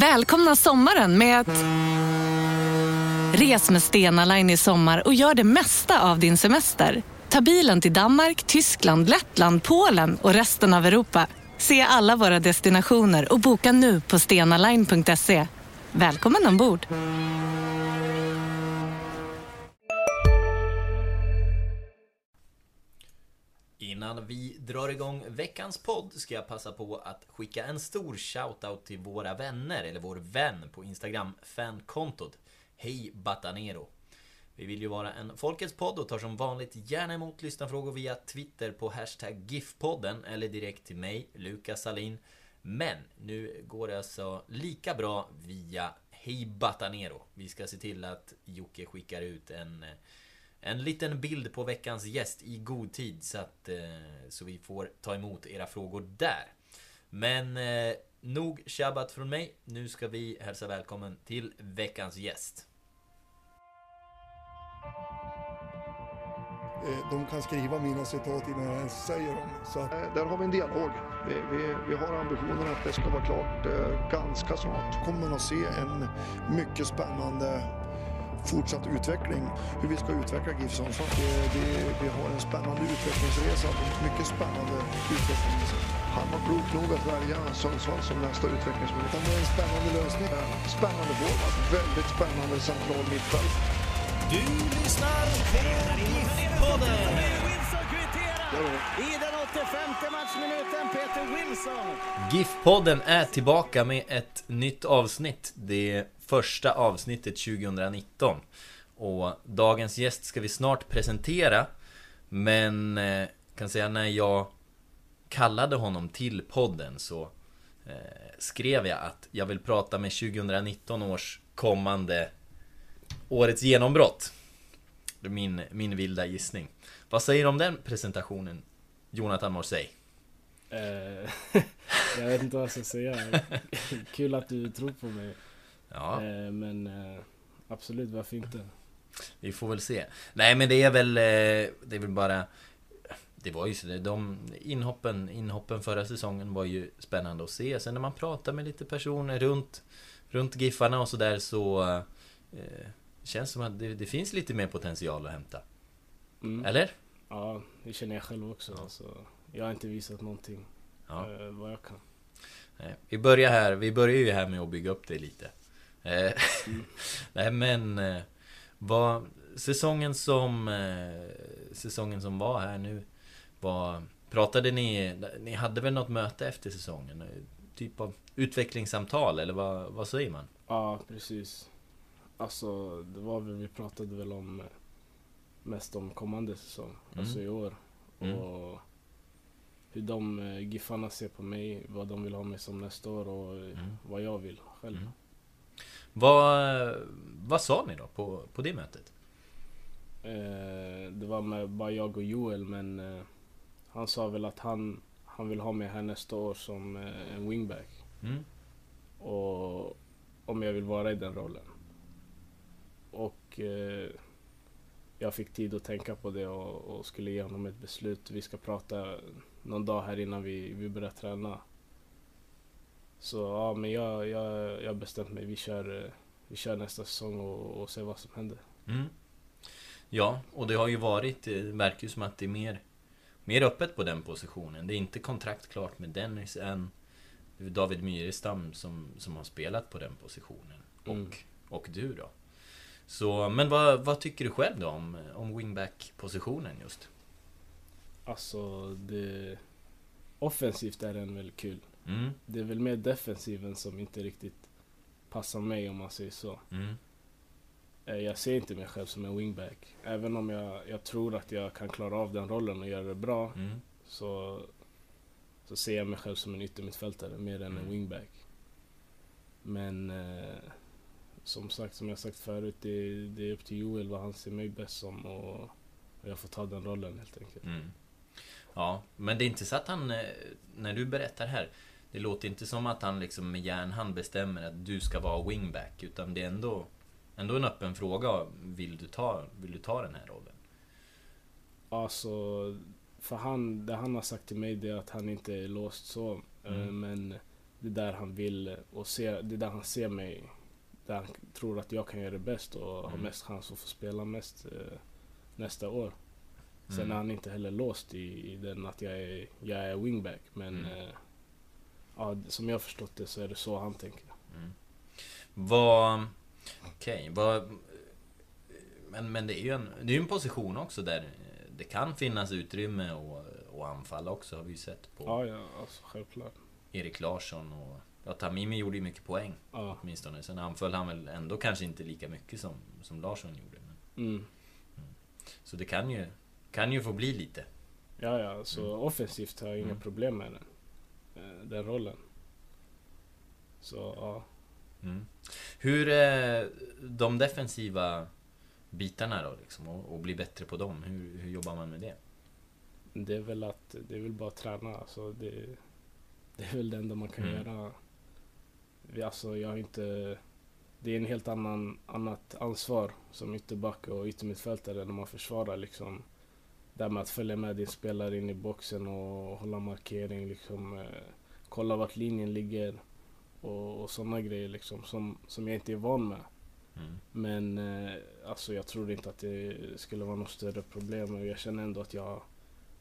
Välkomna sommaren med att... Res med Stena Line i sommar och gör det mesta av din semester. Ta bilen till Danmark, Tyskland, Lettland, Polen och resten av Europa. Se alla våra destinationer och boka nu på stenaline.se. Välkommen ombord! Innan vi drar igång veckans podd ska jag passa på att skicka en stor shoutout till våra vänner, eller vår vän på Instagram, fankontot Hej Batanero. Vi vill ju vara en folkets podd och tar som vanligt gärna emot lyssnarfrågor via Twitter på hashtag GIF-podden eller direkt till mig, Lukas Salin. Men nu går det alltså lika bra via Hej Batanero. Vi ska se till att Jocke skickar ut en eh, en liten bild på veckans gäst i god tid så att eh, så vi får ta emot era frågor där. Men eh, nog tjabbat från mig. Nu ska vi hälsa välkommen till veckans gäst. Eh, de kan skriva mina citat innan jag ens säger dem. Så Där har vi en dialog. Vi, vi, vi har ambitionen att det ska vara klart eh, ganska snart. kommer man att se en mycket spännande fortsatt utveckling. Hur vi ska utveckla GIF Sundsvall. Det, det, vi har en spännande utvecklingsresa. Mycket spännande utvecklingsresa. Han var klok nog att välja Sundsvall som nästa utvecklingsmöjlighet. Det är en spännande lösning. Spännande forward, alltså väldigt spännande central mittfält. Du lyssnar på GIF-podden. Femte matchminuten, Peter Wilson. GIF-podden är tillbaka med ett nytt avsnitt. Det första avsnittet 2019. Och dagens gäst ska vi snart presentera. Men eh, kan säga när jag kallade honom till podden så eh, skrev jag att jag vill prata med 2019 års kommande årets genombrott. Det är min, min vilda gissning. Vad säger du om den presentationen, Jonathan Morsey? Eh, jag vet inte vad jag ska säga. Kul att du tror på mig. Ja. Eh, men eh, absolut, varför inte? Vi får väl se. Nej men det är väl, det är väl bara Det var ju så de inhoppen, inhoppen förra säsongen var ju spännande att se. Sen när man pratar med lite personer runt Runt Giffarna och sådär så eh, Känns som att det, det finns lite mer potential att hämta. Mm. Eller? Ja, det känner jag själv också. Alltså, jag har inte visat någonting Ja. eh, vad jag kan. Nej, Vi börjar här, vi börjar ju här med att bygga upp det lite. Eh, Mm. Nej men eh, vad, säsongen som eh, Säsongen som var här nu vad, Pratade ni, ni hade väl något möte efter säsongen? Eh, Typ av utvecklingssamtal eller vad, vad säger man? Ja, precis. Alltså, det var väl, vi pratade väl om eh, mest om kommande säsong, Mm. alltså i år. Mm. Och hur de eh, Giffarna ser på mig, vad de vill ha mig som nästa år och eh, Mm. vad jag vill själv. Mm. Vad, vad sa ni då på, på det mötet? Eh, det var med bara jag och Joel men eh, han sa väl att han, han vill ha mig här nästa år som eh, en wingback. Mm? Och om jag vill vara i den rollen. Och eh, jag fick tid att tänka på det och, och skulle ge honom ett beslut. Vi ska prata någon dag här innan vi, vi börjar träna. Så ja, men jag, jag, jag har bestämt mig. Vi kör, eh, vi kör nästa säsong och, och ser vad som händer. Mm. Ja, och det har ju varit, det verkar ju som att det är mer Mer öppet på den positionen. Det är inte kontrakt klart med Dennis än. David Myrestam som, som har spelat på den positionen. Och, Mm. och du då. Så, men vad, vad tycker du själv då om, om wingback-positionen just? Alltså, det... Offensivt är den väl kul. Mm, Det är väl mer defensiven som inte riktigt passar mig om man säger så. mm, Eh, Jag ser inte mig själv som en wingback. Även om jag, jag tror att jag kan klara av den rollen och göra det bra mm, så, så ser jag mig själv som en yttermittfältare mer än en Mm. wingback. Men eh, som sagt, som jag sagt förut, det, det är upp till Joel vad han ser mig bäst som och, och jag får ta den rollen helt enkelt. mm. Ja, men det är inte så att han, eh, när du berättar här Det låter inte som att han liksom med järnhand bestämmer att du ska vara wingback Utan det är ändå Ändå en öppen fråga Vill du ta, vill du ta den här rollen? Alltså, för han, det han har sagt till mig det är att han inte är låst så. eh, Mm. Men det är där han vill och ser, det är där han ser mig. Där han tror att jag kan göra det bäst och har Mm. mest chans att få spela mest eh, nästa år. Sen Mm. är han inte heller låst i, i den att jag är, jag är wingback. Men Mm. eh, ja, som jag har förstått det så är det så han tänker. Mm. Vad... Okej, vad... Men, men det är ju en, det är en position också där det kan finnas utrymme och, och anfalla också har vi ju sett på Ja, ja, alltså självklart. Erik Larsson och... Ja, Tamimi gjorde ju mycket poäng Ja. åtminstone. Sen anföll han väl ändå kanske inte lika mycket som, som Larsson gjorde. Men, Mm. så det kan ju, kan ju få bli lite. Ja, ja, så Mm. offensivt har jag inga Mm. problem med den, eh, den rollen. Så ja. Mm. Hur är de defensiva bitarna då liksom? Och, och bli bättre på dem? Hur, hur jobbar man med det? Det är väl att, det är väl bara att träna. Alltså det, det är väl det enda man kan Mm. göra. Vi- Alltså jag har inte... Det är en helt annan, annat ansvar som ytterback och yttermittfältare när man försvarar liksom. Där med att följa med din spelare in i boxen och hålla markering liksom. Eh, kolla vart linjen ligger. Och, och sådana grejer liksom som, som jag inte är van med. Mm. Men eh, alltså jag tror inte att det skulle vara något större problem. Och jag känner ändå att jag,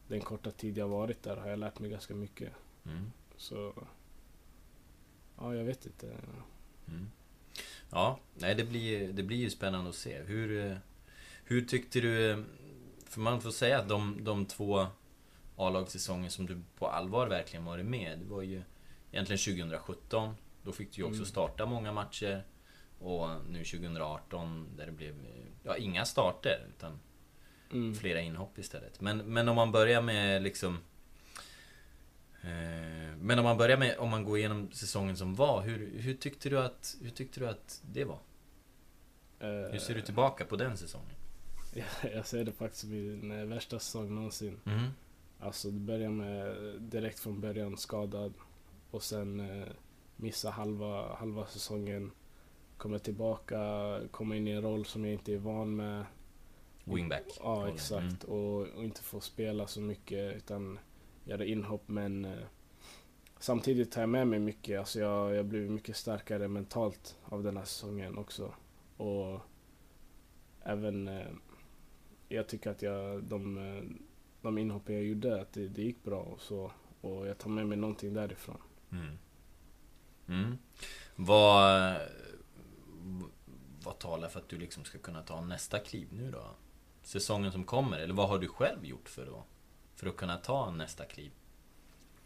den korta tid jag varit där har jag lärt mig ganska mycket. Mm. Så, ja jag vet inte. Mm. Ja, nej det blir, det blir ju spännande att se. Hur, hur tyckte du... För man får säga att de, de två A-lagssäsonger som du på allvar verkligen varit med, det var ju egentligen 2017. Då fick du ju också Mm. starta många matcher. Och nu 2018 där det blev, ja inga starter utan Mm. flera inhopp istället. Men, men om man börjar med liksom... Eh, men om man börjar med, om man går igenom säsongen som var, hur, hur, tyckte, du att, hur tyckte du att det var? Eh, Hur ser du tillbaka på den säsongen? jag, jag ser det faktiskt som min eh, värsta säsong någonsin. Mm. Alltså det börjar med direkt från början skadad. Och sen eh, missa halva, halva säsongen. Kommer tillbaka, kommer in i en roll som jag inte är van med. Wingback. Ja, exakt. Och, och inte få spela så mycket utan göra inhopp. Men eh, samtidigt tar jag med mig mycket. Alltså jag, har blivit mycket starkare mentalt av den här säsongen också. Och även, eh, jag tycker att jag, de, eh, de inhopp jag gjorde, att det, det gick bra och så. Och jag tar med mig någonting därifrån. Mm. Mm. Vad, vad talar för att du liksom ska kunna ta nästa kliv nu då? Säsongen som kommer, eller vad har du själv gjort för att, för att kunna ta nästa kliv?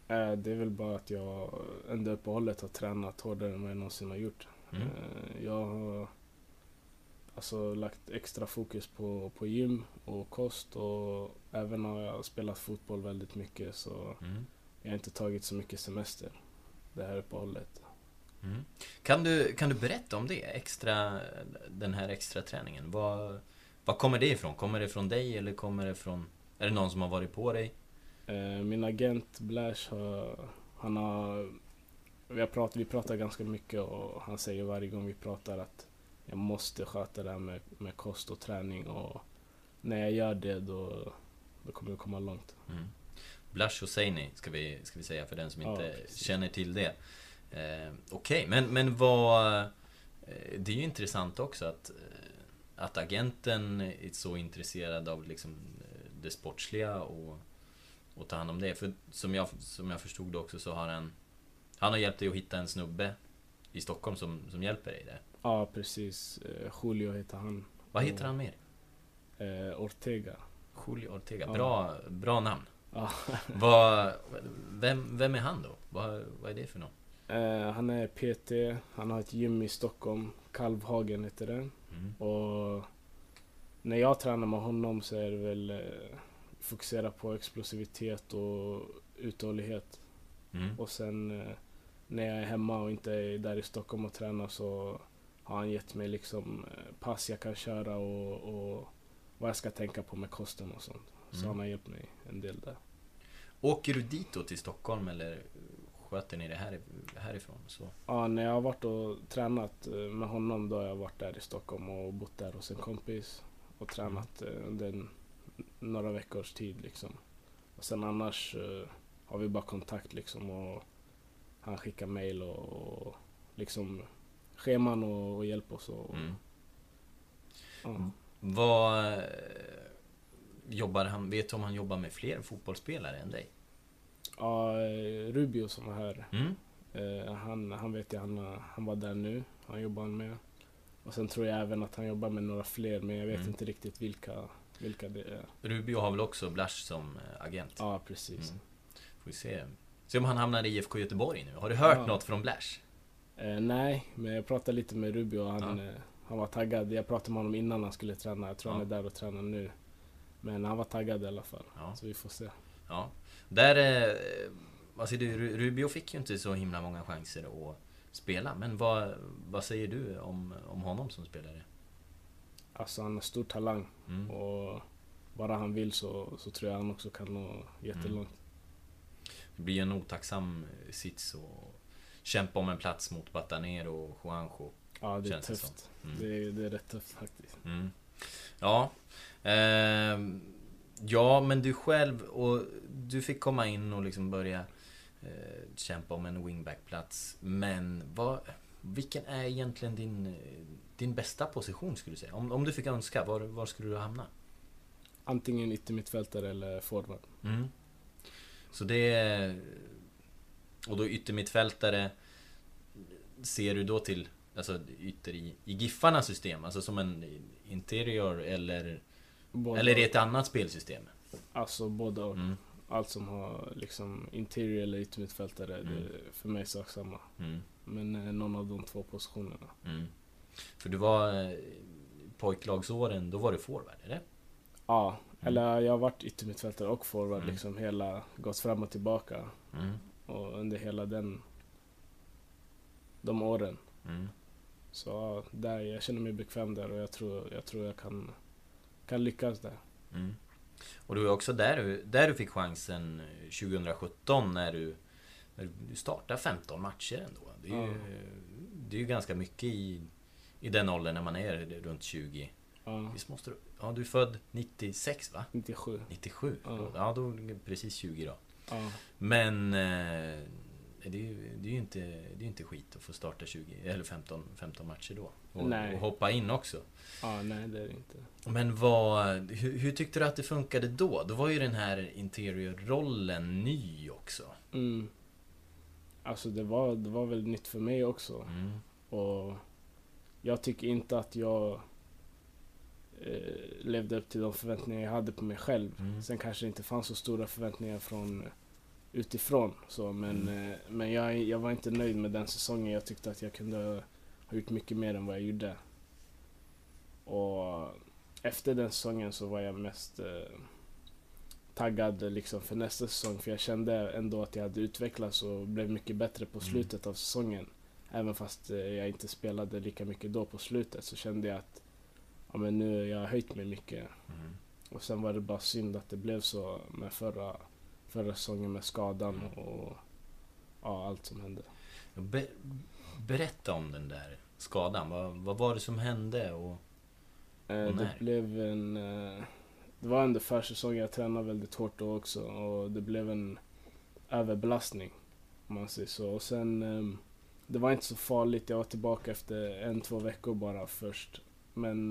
Eh, Det är väl bara att jag under uppehållet har tränat hårdare än vad jag någonsin har gjort. Mm. Eh, Jag har alltså lagt extra fokus på, på gym och kost och även har jag spelat fotboll väldigt mycket så Mm. jag har inte tagit så mycket semester det här uppehållet. Mm. Kan, du, kan du berätta om det? Extra, den här extra träningen. Vad, vad kommer det ifrån? Kommer det från dig eller kommer det från... Är det någon som har varit på dig? Eh, Min agent Blash har, han har, vi, har pratat, vi pratar ganska mycket och han säger varje gång vi pratar att jag måste sköta det här med, med kost och träning och när jag gör det då, då kommer jag komma långt. Mm. Blash Hosseini ska vi, ska vi säga för den som Ja, inte precis. känner till det. Eh, Okej, men, men vad... eh, Det är ju intressant också att, eh, att agenten är så intresserad av liksom det sportsliga och, och ta hand om det. För som jag, som jag förstod det också så har han... Han har hjälpt dig att hitta en snubbe i Stockholm som, som hjälper dig där. Ja precis, Eh, Julio heter han. Vad heter han mer? Eh, Ortega. Julio Ortega. Ja. Bra, bra namn. Ja. Vad, vem, vem är han då? Vad, vad är det för någon? Eh, han är PT, han har ett gym i Stockholm, Kalvhagen heter det. Mm. Och när jag tränar med honom så är det väl eh, fokusera på explosivitet och uthållighet. Mm. Och sen eh, när jag är hemma och inte är där i Stockholm och tränar så har han gett mig liksom eh, pass jag kan köra och, och vad jag ska tänka på med kosten och sånt. Så Mm. han har hjälpt mig en del där. Åker du dit då till Stockholm eller sköter ni det här, härifrån? Så. Ja, när jag har varit och tränat med honom då har jag varit där i Stockholm och bott där hos en kompis och tränat eh, under några veckors tid liksom. Och sen annars eh, har vi bara kontakt liksom och han skickar mail och, och liksom scheman och, och hjälp oss. Och, Mm. ja. Vad eh, jobbar han, vet du om han jobbar med fler fotbollsspelare än dig? Ja, Rubio som var här, Mm? eh, han, han vet jag, han, han var där nu. Han jobbar med. Och sen tror jag även att han jobbar med några fler, men jag vet Mm. inte riktigt vilka, vilka det är. Rubio har väl också Blasch som eh, agent? Ja, precis. Mm. Får vi se. Se om han hamnar i IFK Göteborg nu. Har du hört Ja. något från Blasch? Eh, nej, men jag pratade lite med Rubio och han, Ja. eh, han var taggad. Jag pratade med honom innan han skulle träna. Jag tror Ja. han är där och tränar nu. Men han var taggad i alla fall. Ja. Så vi får se. Ja. Där... Eh, vad säger du? Ru- Rubio fick ju inte så himla många chanser att spela. Men vad, vad säger du om, om honom som spelare? Alltså han har stor talang Mm. och bara han vill så, så tror jag han också kan nå jättelångt. Det blir en otacksam eh, sits och kämpa om en plats mot Batanero och Juanjo. Ja, det är tufft. Mm. Det, är, det är rätt tufft faktiskt. Mm. Ja. Ehm, ja, men du själv och du fick komma in och liksom börja eh, kämpa om en wingbackplats. Men vad, vilken är egentligen din, din bästa position skulle du säga? Om, om du fick önska, var, var skulle du hamna? Antingen yttermittfältare eller forward. Mm. Så det är... Och då yttermittfältare Ser du då till Alltså ytter i, i Giffarnas system? Alltså som en interior eller Båda, Eller är det ett annat spelsystem? Alltså båda och. Mm. Allt som har liksom interior eller yttermittfältare, Mm. det för mig sak samma. Mm. Men eh, någon av de två positionerna. Mm. För du var eh, Pojklagsåren, då var du forward, eller? Ja, eller jag har varit yttermittfältare och forward Mm. liksom hela, gått fram och tillbaka. Mm. Och under hela den, de åren. Mm. Så där, jag känner mig bekväm där och jag tror jag, tror jag kan, kan lyckas där. Och det var också där du, där du fick chansen eh, 2017 när du, när du startade 15 matcher ändå. Det är ju, det är ju ganska mycket i, i den åldern när man är runt 20. Ja, Visst måste du... Ja, du är född 96 va? 97. 97? Ja. Ja, då precis 20 då. Ja, Men... Det är, ju, det är ju inte, det är inte skit att få starta 20, eller 15, 15 matcher då. Och, och hoppa in också. ja nej det är det inte. Men vad, hur, hur tyckte du att det funkade då? Då var ju den här interior-rollen ny också. Mm. Alltså det var, det var väl nytt för mig också. Mm. Och jag tycker inte att jag eh, levde upp till de förväntningar jag hade på mig själv. Mm. Sen kanske det inte fanns så stora förväntningar från utifrån. Så, men Mm. men jag, jag var inte nöjd med den säsongen. Jag tyckte att jag kunde ha gjort mycket mer än vad jag gjorde. Och efter den säsongen så var jag mest eh, taggad liksom för nästa säsong. För jag kände ändå att jag hade utvecklats och blev mycket bättre på Mm. slutet av säsongen. Även fast eh, jag inte spelade lika mycket då på slutet så kände jag att ja, men nu jag har höjt mig mycket. Mm. Och sen var det bara synd att det blev så med förra, förra säsongen med skadan Mm. och ja, allt som hände. Be, berätta om den där skadan. Vad, vad var det som hände? Och, Eh, Och det när? blev en... Eh, det var under försäsongen, jag tränade väldigt hårt då också och det blev en överbelastning. Om man säger så. Och sen... ehm, det var inte så farligt, jag var tillbaka efter en, två veckor bara först. Men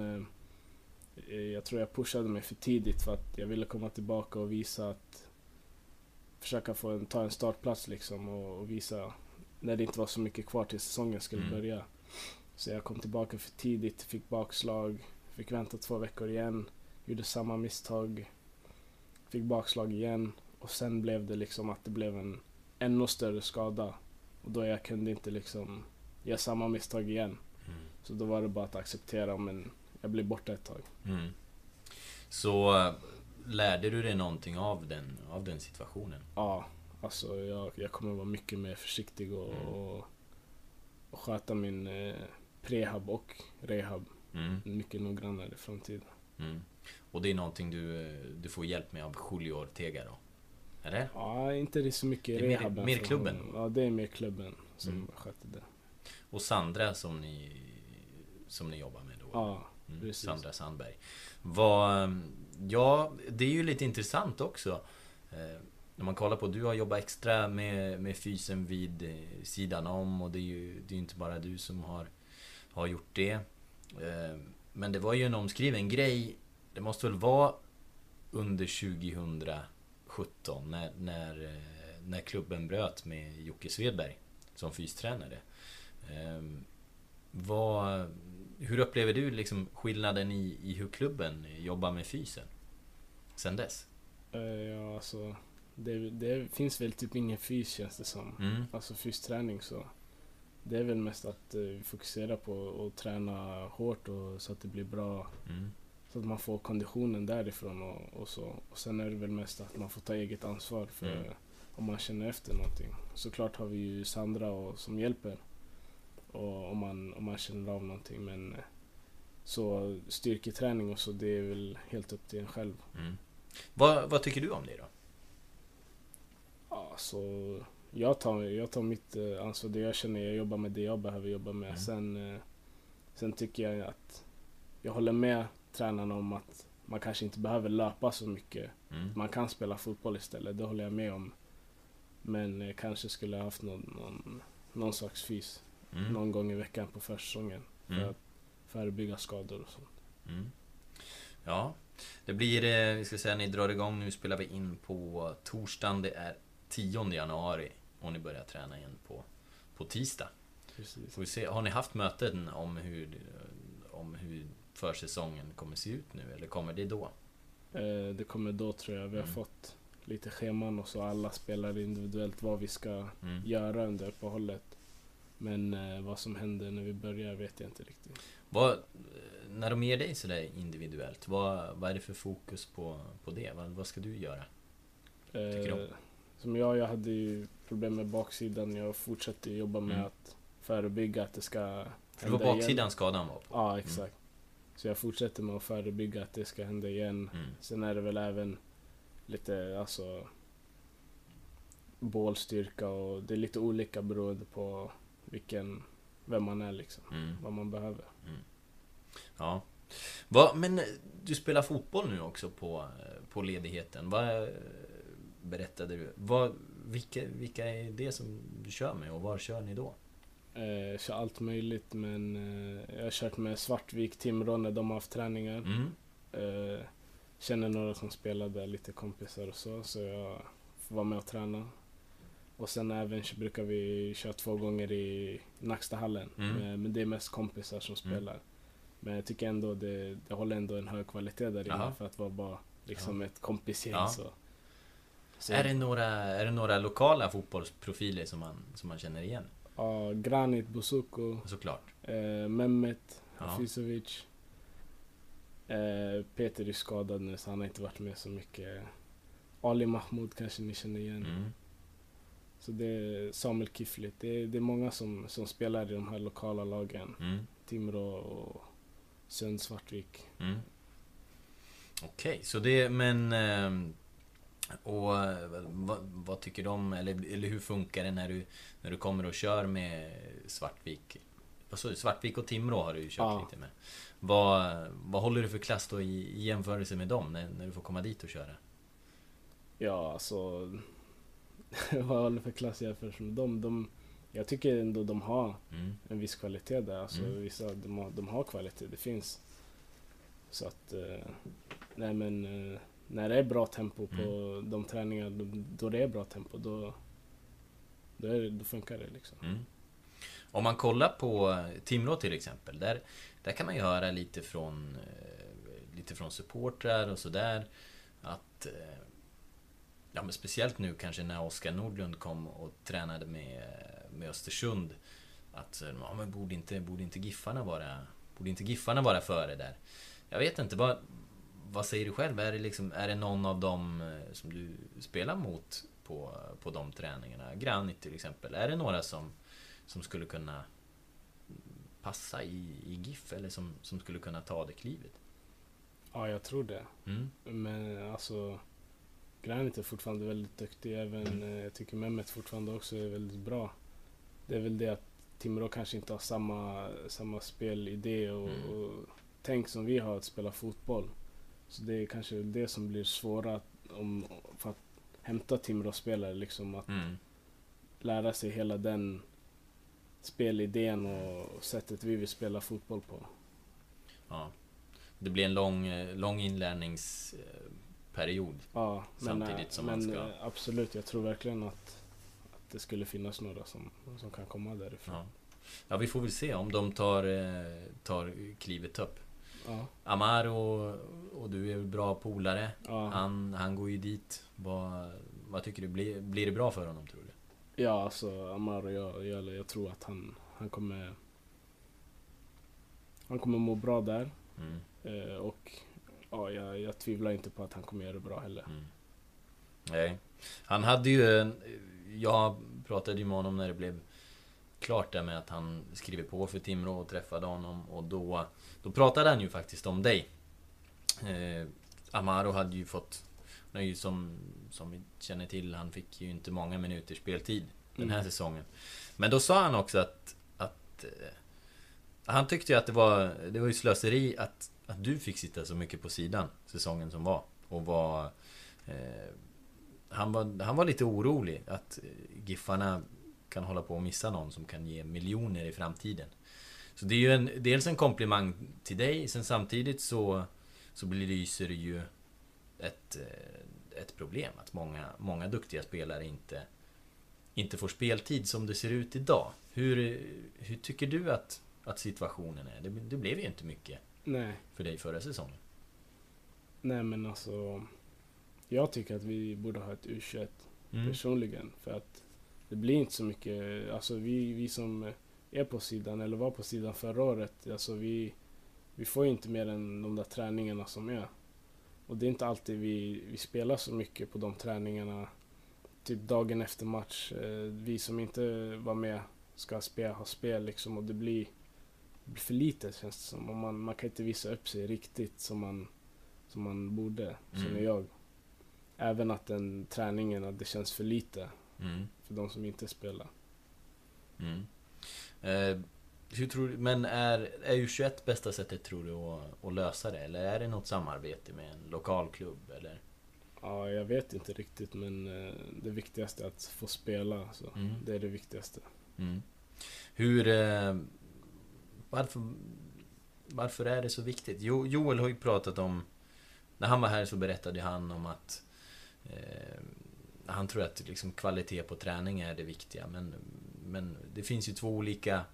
eh, jag tror jag pushade mig för tidigt för att jag ville komma tillbaka och visa att... Försöka få en, ta en startplats liksom och, och visa när det inte var så mycket kvar till säsongen skulle Mm. börja. Så jag kom tillbaka för tidigt, fick bakslag, fick vänta två veckor igen, gjorde samma misstag, fick bakslag igen och sen blev det liksom att det blev en ännu större skada. Och då jag kunde inte liksom göra samma misstag igen. mm. Så då var det bara att acceptera, men jag blir borta ett tag. Mm. Så eh, lärde du dig någonting av den, av den situationen? Ja, alltså jag, jag kommer vara mycket mer försiktig och, Mm. och, och sköta min eh, prehab och rehab Mm. mycket noggrannare i framtiden. Mm. Och det är någonting du, eh, du får hjälp med av Julio Ortega då? Eller? Ja, inte det så mycket Det är mer- mer från klubben? honom. Ja, det är mer klubben som Mm. sköter det. Och Sandra som ni, som ni jobbar med då? Ja, Mm. Sandra Sandberg. Vad, ja, det är ju lite intressant också. Eh, när man kollar på, du har jobbat extra med, med fysen vid eh, sidan om och det är ju det är inte bara du som har, har gjort det. Eh, men det var ju en omskriven grej. Det måste väl vara under 2017 när, när, eh, när klubben bröt med Jocke Svedberg som fystränare. Vad, hur upplever du liksom skillnaden i, i hur klubben jobbar med fysen? Sen dess? Ja, alltså det, det, finns väl typ ingen fys känns det som. Mm. Alltså fysträning så. Det är väl mest att uh, fokusera på att träna hårt och så att det blir bra. Mm. Så att man får konditionen därifrån och, och, så. Och sen är det väl mest att man får ta eget ansvar för mm. om man känner efter någonting. Såklart har vi ju Sandra och, som hjälper. Och om man, om man känner av någonting men eh, så styrketräning och så det är väl helt upp till en själv. Mm. Vad, vad tycker du om det då? Så jag tar, jag tar mitt eh, ansvar, det jag känner, jag jobbar med det jag behöver jobba med. Mm. Sen, eh, sen tycker jag att jag håller med tränarna om att man kanske inte behöver löpa så mycket. Mm. Man kan spela fotboll istället, det håller jag med om. Men kanske skulle jag haft någon, någon, någon slags fys mm. någon gång i veckan på försäsongen. För mm. att förebygga skador och sånt. Mm. Ja, det blir, vi ska säga, ni drar igång nu, spelar vi in på torsdagen. Det är 10 januari och ni börjar träna igen på, på tisdag. Precis. Får vi se. Har ni haft möten om hur, om hur försäsongen kommer se ut nu, eller kommer det då? Eh, det kommer då tror jag. Vi har mm. fått lite scheman och så alla spelar individuellt vad vi ska mm. göra under uppehållet. Men eh, vad som händer när vi börjar vet jag inte riktigt. Vad, när de ger dig sådär individuellt, vad, vad är det för fokus på, på det? Vad, vad ska du göra? Tycker eh, som jag, jag hade ju problem med baksidan. Jag fortsätter jobba med mm. att förebygga att det ska hända För det var baksidan igen. skadan var på? Ja, mm. exakt. Mm. Så jag fortsätter med att förebygga att det ska hända igen. Mm. Sen är det väl även lite, alltså bålstyrka och det är lite olika beroende på vilken, vem man är liksom. Mm. Vad man behöver. Mm. Ja. Va, men du spelar fotboll nu också på, på ledigheten. Vad berättade du. Vad, vilka, vilka är det som du kör med och var kör ni då? Eh, jag kör allt möjligt men eh, jag har kört med Svartvik, Timrå när de har haft träningar. Mm. Eh, känner några som spelade, lite kompisar och så, så jag får vara med och träna. Och sen även så brukar vi köra två gånger i Nackstahallen. Mm. Men det är mest kompisar som mm. spelar. Mm. Men jag tycker ändå det, det håller ändå en hög kvalitet där inne för att vara bara liksom ja. ett kompisgäng. Ja. Så. Så. Är, det några, är det några lokala fotbollsprofiler som man, som man känner igen? Ja, Granit Busuko. Såklart. Eh, Mehmet ja. Hafizovic. Eh, Peter är skadad nu så han har inte varit med så mycket. Ali Mahmoud kanske ni känner igen. Mm. Så det är Samuel Kiflit. Det är, det är många som, som spelar i de här lokala lagen. Mm. Timrå och Sund Svartvik. Mm. Okej, okay, så det, men eh, och vad, vad, tycker de, eller, eller hur funkar det när du, när du kommer och kör med Svartvik? Vad sa du? Svartvik och Timrå har du ju kört ja. lite med. Vad, vad håller du för klass då i, i jämförelse med dem, när, när du får komma dit och köra? Ja, alltså... vad håller för klass i jämförelse med dem? De, jag tycker ändå de har mm. en viss kvalitet där. Alltså, mm. vissa, de, har, de har kvalitet, det finns. Så att... Eh, nej men... Eh, när det är bra tempo på mm. de träningar, då, då det är bra tempo, då, då, är då funkar det liksom. Mm. Om man kollar på Timrå till exempel, där, där kan man ju höra lite från, eh, lite från supportrar och sådär att eh, Ja men speciellt nu kanske när Oskar Nordlund kom och tränade med, med Östersund Att, ja men borde inte, borde inte Giffarna vara, borde inte Giffarna vara före där? Jag vet inte, vad, vad säger du själv? Är det, liksom, är det någon av dem eh, som du spelar mot på, på de träningarna? Granit till exempel. Är det några som, som skulle kunna passa i, i GIF eller som, som skulle kunna ta det klivet? Ja, jag tror det. Mm. Men alltså Granit är fortfarande väldigt duktig. Även mm. jag tycker Mehmet fortfarande också är väldigt bra. Det är väl det att Timrå kanske inte har samma, samma spelidé och, mm. och tänk som vi har att spela fotboll. Så det är kanske det som blir svåra om, för att hämta Timrå-spelare liksom. Att Mm. lära sig hela den spelidén och sättet vi vill spela fotboll på. Ja. Det blir en lång, eh, lång inlärningsperiod. Ja, men, Samtidigt eh, som man men ska- eh, absolut, jag tror verkligen att, att det skulle finnas några som, som kan komma därifrån. Ja. ja, vi får väl se om de tar, eh, tar klivet upp. Ja, Amaro och du är väl bra polare. ja, Han, han går ju dit. Vad, vad tycker du? Blir, blir det bra för honom tror du? ja alltså Amaro, jag, jag, jag tror att han, han kommer han kommer må bra där. Mm. Eh, och ja, jag, jag tvivlar inte på att han kommer göra det bra heller. Mm. Nej. Han hade ju en... Jag pratade ju med honom när det blev klart där med att han skriver på för Timrå och träffade honom och då... Då pratade han ju faktiskt om dig. Eh, Amaro hade ju fått... Han ju som, som vi känner till, han fick ju inte många minuter speltid den här Mm. säsongen. Men då sa han också att... att eh, han tyckte ju att det var, det var ju slöseri att, att du fick sitta så mycket på sidan säsongen som var. Och var... Eh, han, var han var lite orolig att eh, Giffarna kan hålla på att missa någon som kan ge miljoner i framtiden. Så det är ju en, dels en komplimang till dig, sen samtidigt så, så belyser det ju ett, eh, ett problem att många, många duktiga spelare inte, inte får speltid som det ser ut idag. Hur, hur tycker du att, att situationen är? Det, det blev ju inte mycket Nej, för dig förra säsongen. nej men alltså jag tycker att vi borde ha ett U21 Mm. personligen. För att det blir inte så mycket, alltså vi, vi som är på sidan eller var på sidan förra året, alltså vi, vi får ju inte mer än de där träningarna som är. Och det är inte alltid vi, vi spelar så mycket på de träningarna, typ dagen efter match. Eh, Vi som inte var med ska spela, ha spel liksom och det blir, blir för lite känns det som. Och man, man kan inte visa upp sig riktigt som man, som man borde, känner Mm. jag. Även att den träningen, att det känns för lite Mm. för de som inte spelar. Mm. Eh, hur tror du, men är, är ju 21 bästa sättet tror du att, att lösa det? Eller är det något samarbete med en lokal klubb? Eller? Ja, jag vet inte riktigt men eh, det viktigaste är att få spela. Så. Mm. Det är det viktigaste. Mm. Hur... Varför, varför är det så viktigt? Jo, Joel har ju pratat om... När han var här så berättade han om att... Eh, han tror att liksom kvalitet på träning är det viktiga men, men det finns ju två olika...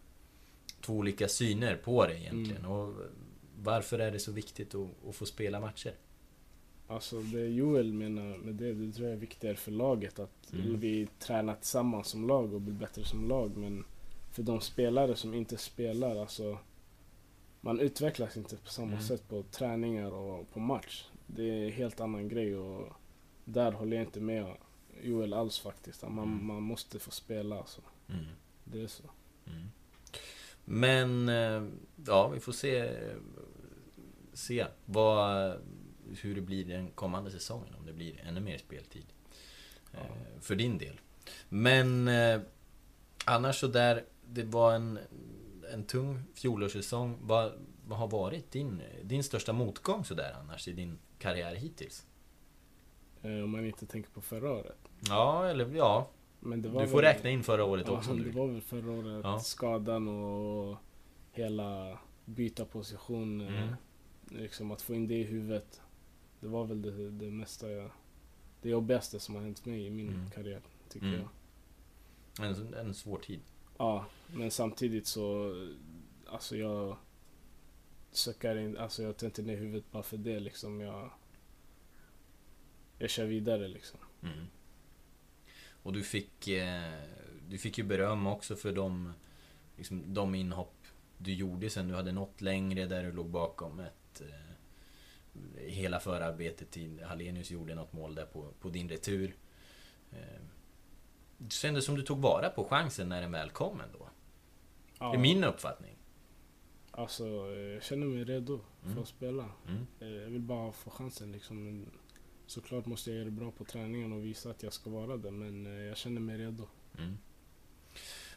Två olika syner på det egentligen. Mm. Och varför är det så viktigt att, att få spela matcher? Alltså det Joel menar med det, det tror jag är viktigare för laget. Att Mm. vi tränar tillsammans som lag och blir bättre som lag. Men för de spelare som inte spelar, alltså man utvecklas inte på samma Mm. sätt på träningar och på match. Det är en helt annan grej och där håller jag inte med Joel alls faktiskt. Man, Mm. man måste få spela alltså. Mm. Det är så. Mm. Men, eh, ja, vi får se, se vad, hur det blir den kommande säsongen. Om det blir ännu mer speltid. eh, Ja. För din del. Men eh, annars så där, det var en, en tung fjolårssäsong. Vad, vad har varit din, din största motgång sådär annars i din karriär hittills? Eh, om man inte tänker på förra året. Ja, eller ja. Men Du får väl- räkna in förra året också Ja, du det var väl förra året. Ja. Skadan och hela byta position. eh, Mm. Liksom att få in det i huvudet. Det var väl det, det mesta jag... Det jobbigaste som har hänt mig i min Mm. karriär, tycker Mm. jag. En, en svår tid. Ja, men samtidigt så... Alltså jag... Suckar in, alltså jag tar inte ner huvudet bara för det liksom. Jag... Jag kör vidare liksom. Mm. Och du fick, eh, du fick ju beröm också för de, liksom, de inhopp du gjorde sen du hade nått längre där du låg bakom ett... Eh, hela förarbetet till Hallenius gjorde något mål där på, på din retur. Eh, det kändes som du tog vara på chansen när den väl kom ändå. Ja, Det är min uppfattning. Alltså, jag känner mig redo för Mm. att spela. Mm. Eh, Jag vill bara få chansen liksom. Såklart måste jag göra det bra på träningen och visa att jag ska vara det. Men eh, jag känner mig redo. Mm.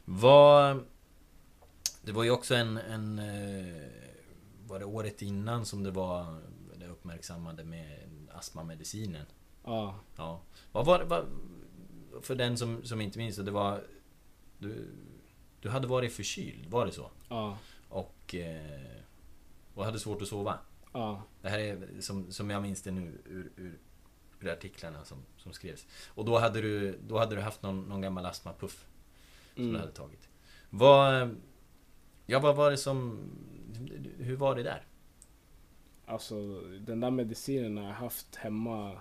Vad... Det var ju också en... en eh, var det året innan som det var det uppmärksammade med astmamedicinen? Ja. Ja. Vad var det, vad, för den som, som inte minns det, det var... Du, du hade varit förkyld, var det så? Ja. Och... Eh, och hade svårt att sova. Ja. Det här är som, som jag minns det nu ur, ur, ur artiklarna som, som skrevs. Och då hade du, då hade du haft någon, någon gammal astmapuff som Mm. du hade tagit. Vad... Ja, vad var det som... Hur var det där? Alltså den där medicinen har jag haft hemma.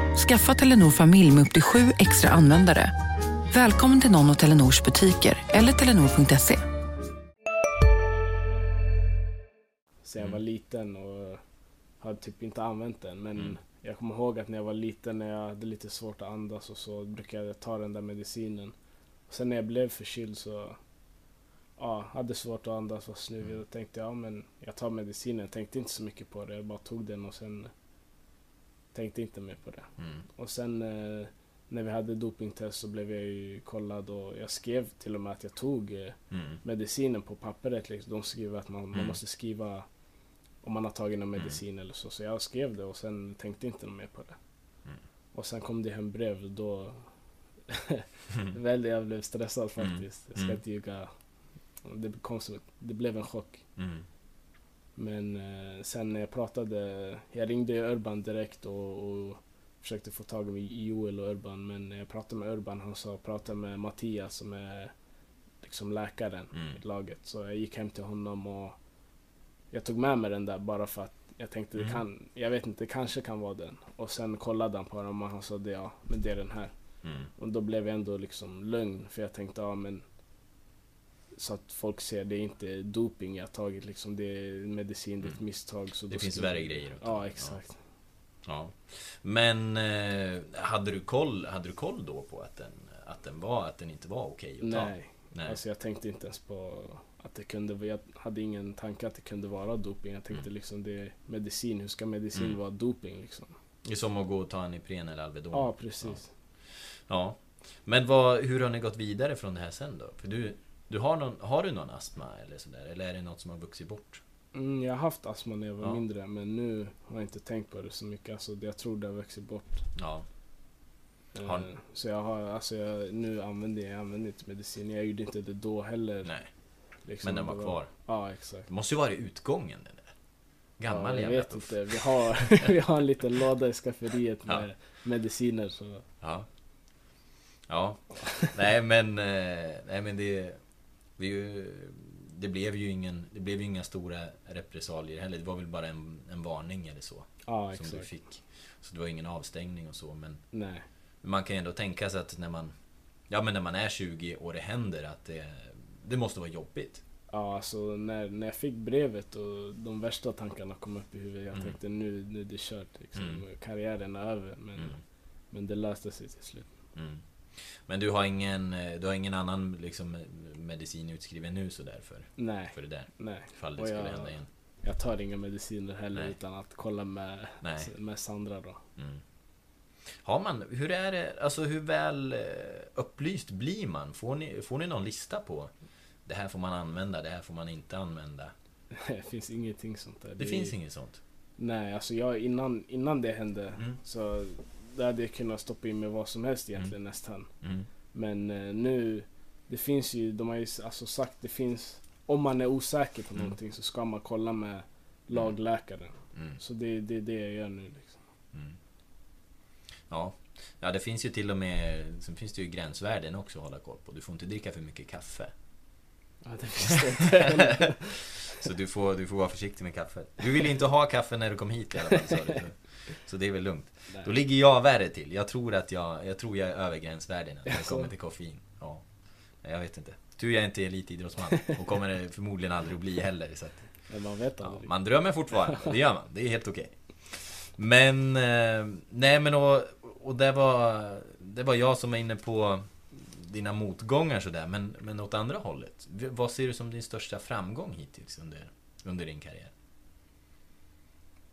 Skaffa Telenor familj med upp till sju extra användare. Välkommen till någon av Telenors butiker eller telenor.se. Sen jag var liten och hade typ inte använt den. Men jag kommer ihåg att när jag var liten när jag hade lite svårt att andas och så brukade jag ta den där medicinen. Och sen när jag blev förkyld så ja, hade svårt att andas, var snuvig. Då tänkte jag, ja men jag tar medicinen. Tänkte inte så mycket på det. Jag bara tog den och sen tänkte inte mer på det. Mm. Och sen eh, när vi hade dopingtest så blev jag ju kollad och jag skrev till och med att jag tog eh, Mm. medicinen på pappret. Liksom. De skriver att man, man Mm. måste skriva om man har tagit någon medicin eller så. Så jag skrev det och sen tänkte inte mer på det. Mm. Och sen kom det hem brev då väldigt jag blev stressad Mm. faktiskt. Jag ska Mm. inte ljuga. Det, kom som, det blev en chock. Men eh, sen när jag pratade, jag ringde Urban direkt och, och försökte få tag i Joel och Urban. Men när jag pratade med Urban, han sa prata med Mattias som är liksom läkaren Mm. i laget. Så jag gick hem till honom och jag tog med mig den där bara för att jag tänkte det Mm. kan, jag vet inte, det kanske kan vara den. Och sen kollade han på den och han sa det, ja, men det är den här. Mm. Och då blev jag ändå liksom lugn för jag tänkte, ja men så att folk ser det är inte doping jag tagit liksom, det är medicin, det är ett Mm. misstag. Så Det finns ska- värre grejer. Ja, exakt. Ja. Men eh, hade, du koll, hade du koll då på att den, att den var, att den inte var okej att ta? Nej, Nej. alltså jag tänkte inte ens på att det kunde vara, jag hade ingen tanke att det kunde vara doping. Jag tänkte Mm. liksom det är medicin, hur ska medicin Mm. vara doping liksom? Det är som att gå och ta en Ipren eller Alvedon. Ja, precis. Ja. Men vad, hur har ni gått vidare från det här sen då? För du, du har, någon, har du någon astma eller sådär? Eller är det något som har vuxit bort? Mm, jag har haft astma när jag var Ja. mindre men nu har jag inte tänkt på det så mycket. Alltså, jag tror det har vuxit bort. Ja. Eh, Har- Så jag har, alltså jag, nu använder jag, jag använder inte medicin. Jag gjorde inte det då heller. Nej. liksom. Men den var kvar. Ja, exakt. Det måste ju vara i utgången den där. Gammal ja, jag jävla vet puff. inte. Vi har, vi har en liten låda i skafferiet med Ja. mediciner. Så. Ja. Ja. Nej men, eh, nej men det... Det, är ju, det blev ju ingen, det blev inga stora repressalier heller. Det var väl bara en, en varning eller så. Ja, som du fick. Så det var ingen avstängning och så men Nej. man kan ju ändå tänka sig att när man Ja men när man är 20 och det händer att det Det måste vara jobbigt. Ja, alltså när, när jag fick brevet och de värsta tankarna kom upp i huvudet. Jag Mm. tänkte nu, nu är det kört liksom. Mm. Karriären är över. Men, Mm. men det löste sig till slut. Mm. Men du har ingen, eh, du har ingen annan liksom, medicin utskriven nu sådär för, Nej, för det där? nej. Ifall det Och skulle jag- hända igen? Jag tar inga mediciner heller Nej. utan att kolla med, Nej. med Sandra då. Mm. Har man, hur är det, alltså hur väl eh, upplyst blir man? Får ni, får ni någon lista på det här får man använda, det här får man inte använda? Det finns ingenting sånt där. Det finns inget sånt? Nej, alltså jag innan, innan det hände Mm. så där hade jag kunnat stoppa in med vad som helst egentligen nästan. Mm. Men eh, nu, det finns ju, de har ju alltså sagt, det finns, om man är osäker på Mm. någonting så ska man kolla med lagläkaren. Mm. Så det det, är det jag gör nu liksom. Mm. Ja. ja, det finns ju till och med Sen finns det ju gränsvärden också att hålla koll på. Du får inte dricka för mycket kaffe. Ja, det finns det inte. Så du får, du får vara försiktig med kaffet. Du ville inte ha kaffe när du kom hit i alla fall sa du. Så, det är väl lugnt. Nej. Då ligger jag värre till. Jag tror att jag, jag, tror jag är över gränsvärdena när det kommer till koffein. Ja. Jag vet inte. Tur jag inte är elitidrottsman. Och kommer förmodligen aldrig att bli heller. Så att, Men man vet ja, aldrig. man drömmer fortfarande. Det gör man. Det är helt okej. Men, eh, nej men och, och det var, det var jag som var inne på dina motgångar sådär, men, men åt andra hållet. Vad ser du som din största framgång hittills under, under din karriär?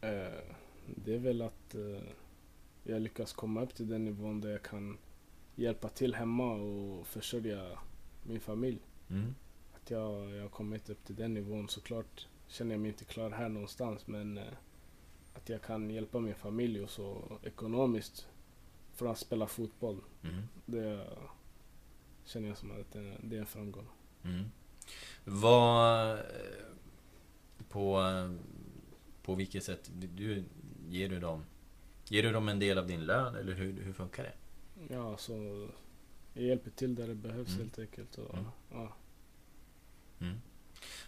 Eh, det är väl att eh, jag lyckas komma upp till den nivån där jag kan hjälpa till hemma och försörja min familj. Mm. Att jag, jag har kommit upp till den nivån. Såklart känner jag mig inte klar här någonstans men eh, att jag kan hjälpa min familj och så ekonomiskt från att spela fotboll. Mm. Det känner jag som att det, är en framgång. Mm. Vad... På, på vilket sätt du, ger du dem Ger du dem en del av din lön eller hur, hur funkar det? Ja, så jag hjälper till där det behövs mm. helt enkelt. Och, Mm. ja. Mm.